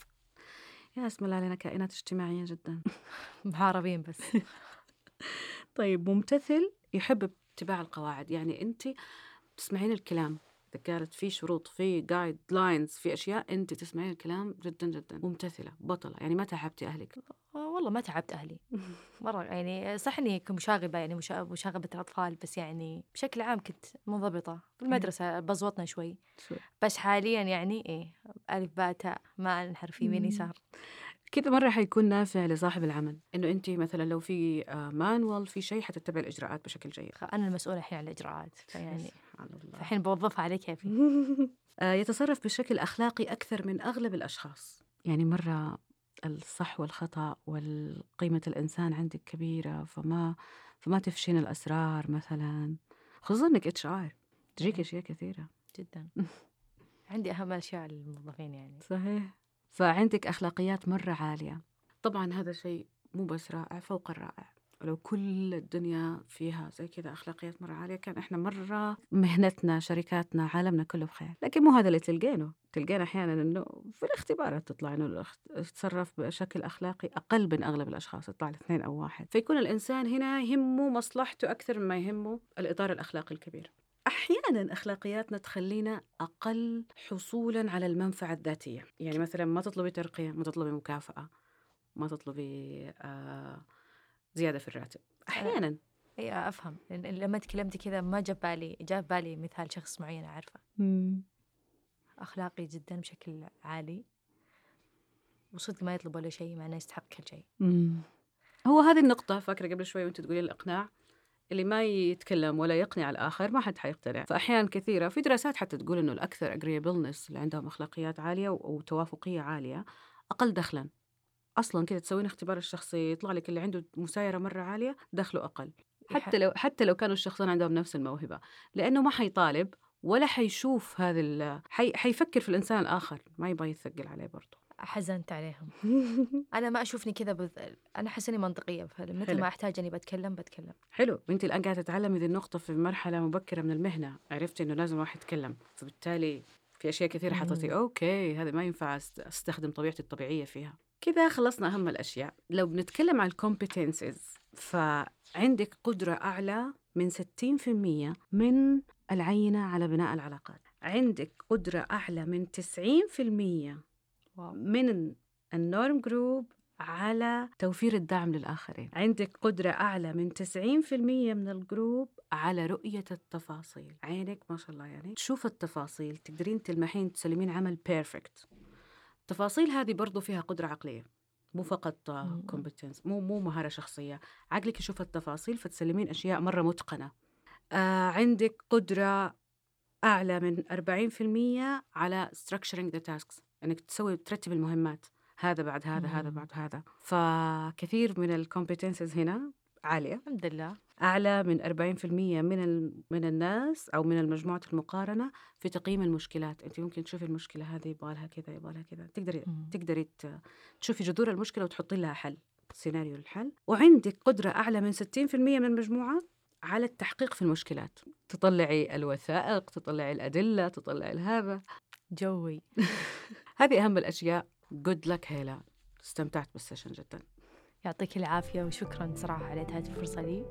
يا اسم الله علينا كائنات اجتماعية جدا.
محاربين بس.
طيب ممتثل يحب اتباع القواعد. يعني انت تسمعين الكلام. كانت في شروط في جايد لاينز في أشياء أنت تسمعين الكلام جدا جدا. ممتثلة بطلة. يعني ما تعبتي أهلك؟
آه، والله ما تعبت أهلي. مرة يعني صح إني كمشاغبه يعني مشا- مشاغبة الأطفال بس يعني بشكل عام كنت منضبطة. في المدرسة بزوطنا شوي. بس حاليا يعني إيه ألف باء تاء ما أنحرف يمين. يسار.
كذا مرة حيكون نافع لصاحب العمل إنه أنت مثلا لو في مانوال في شيء حتتبع الإجراءات بشكل جيد.
أنا المسؤولة الحين عن الإجراءات فيعني الحين بوظفها على كيفي
آه، يتصرف بشكل أخلاقي أكثر من أغلب الأشخاص. يعني مرة الصح والخطأ وقيمة الإنسان عندك كبيرة فما فما تفشين الأسرار مثلا. خصوصا إنك HR تجيك أشياء كثيرة.
جدا. عندي أهم أشياء للموظفين يعني.
صحيح. فعندك أخلاقيات مرة عالية. طبعا هذا شيء مو بس رائع فوق الرائع. ولو كل الدنيا فيها زي كذا أخلاقيات مرة عالية كان إحنا مرة مهنتنا شركاتنا عالمنا كله بخير. لكن مو هذا اللي تلقينه. تلقينا أحيانا إنه في الاختبارات تطلع الاخت- يتصرف بشكل أخلاقي أقل من أغلب الأشخاص يطلع الاثنين أو واحد. فيكون الإنسان هنا يهمه مصلحته أكثر مما يهمه الإطار الأخلاقي الكبير. أحيانا أخلاقياتنا تخلينا أقل حصولا على المنفعة الذاتية. يعني مثلا ما تطلبي ترقية ما تطلبي مكافأة ما تطلبي آه زيادة في الراتب. أحيانا.
إي أفهم. لأن لما تكلمتي كذا ما جاب بالي جاب بالي مثال شخص معين أعرفه. أخلاقي جدا بشكل عالي. وصدق ما يطلب ولا شيء مع إنه يستحق كل شيء.
هو هذه النقطة فاكرة قبل شوي وأنت تقولين الإقناع؟ اللي ما يتكلم ولا يقنع الآخر ما حد حيقتنع. فأحيان كثيرة في دراسات حتى تقول إنه الأكثر agreeableness اللي عندهم أخلاقيات عالية وتوافقية عالية أقل دخلا. أصلا كذا تسوين اختبار الشخصي يطلع لك اللي عنده مسايرة مرة عالية دخله أقل. حتى لو حتى لو كانوا الشخصين عندهم نفس الموهبة. لأنه ما حيطالب ولا حيشوف هذا حي... حيفكر في الإنسان الآخر ما يبغى يثقل عليه برضه.
حزنت عليهم. أنا ما أشوفني كذا بذ... أنا أحس إني منطقية فمثل. ما احتاج اني بتكلم بتكلم.
حلو. وانت الآن قاعدة تتعلمي ذي النقطة في مرحلة مبكرة من المهنة. عرفتي إنه لازم واحد يتكلم. فبالتالي في أشياء كثيرة حطيتي. okay هذا ما ينفع أستخدم طبيعتي الطبيعية فيها. كذا خلصنا أهم الأشياء. لو بنتكلم عن ال competencies فعندك قدرة أعلى من 60% من العينة على بناء العلاقات. عندك قدرة أعلى من 90%
wow
من ال norm group على توفير الدعم للآخرين. عندك قدرة أعلى من 90% من ال group على رؤية التفاصيل. عينك ما شاء الله يعني. تشوف التفاصيل. تقدرين تلمحين تسلمين عمل perfect التفاصيل هذه برضو فيها قدرة عقلية. مو فقط. competence مو مو مهارة شخصية. عقلك يشوف التفاصيل فتسلمين أشياء مرة متقنة. آه عندك قدرة أعلى من 40% على structuring the tasks. إنك تسوي ترتب المهمات. هذا بعد هذا هذا
مم.
بعد هذا. فكثير من الكومبتنسز هنا عالية.
الحمد لله.
أعلى من 40% من من الناس أو من المجموعة المقارنة في تقييم المشكلات. أنت ممكن تشوفي المشكلة هذه يبغى لها كذا يبغى لها كذا. تقدري
مم.
تقدري تشوفي جذور المشكلة وتحطي لها حل سيناريو للحل وعندك قدرة أعلى من 60% من المجموعة على التحقيق في المشكلات. تطلعي الوثائق تطلعي الأدلة تطلعي هذا
جوي.
هذه أهم الأشياء. good luck هيلا. استمتعت بال session جدا.
يعطيك العافية وشكرا صراحة على هذه الفرصة لي.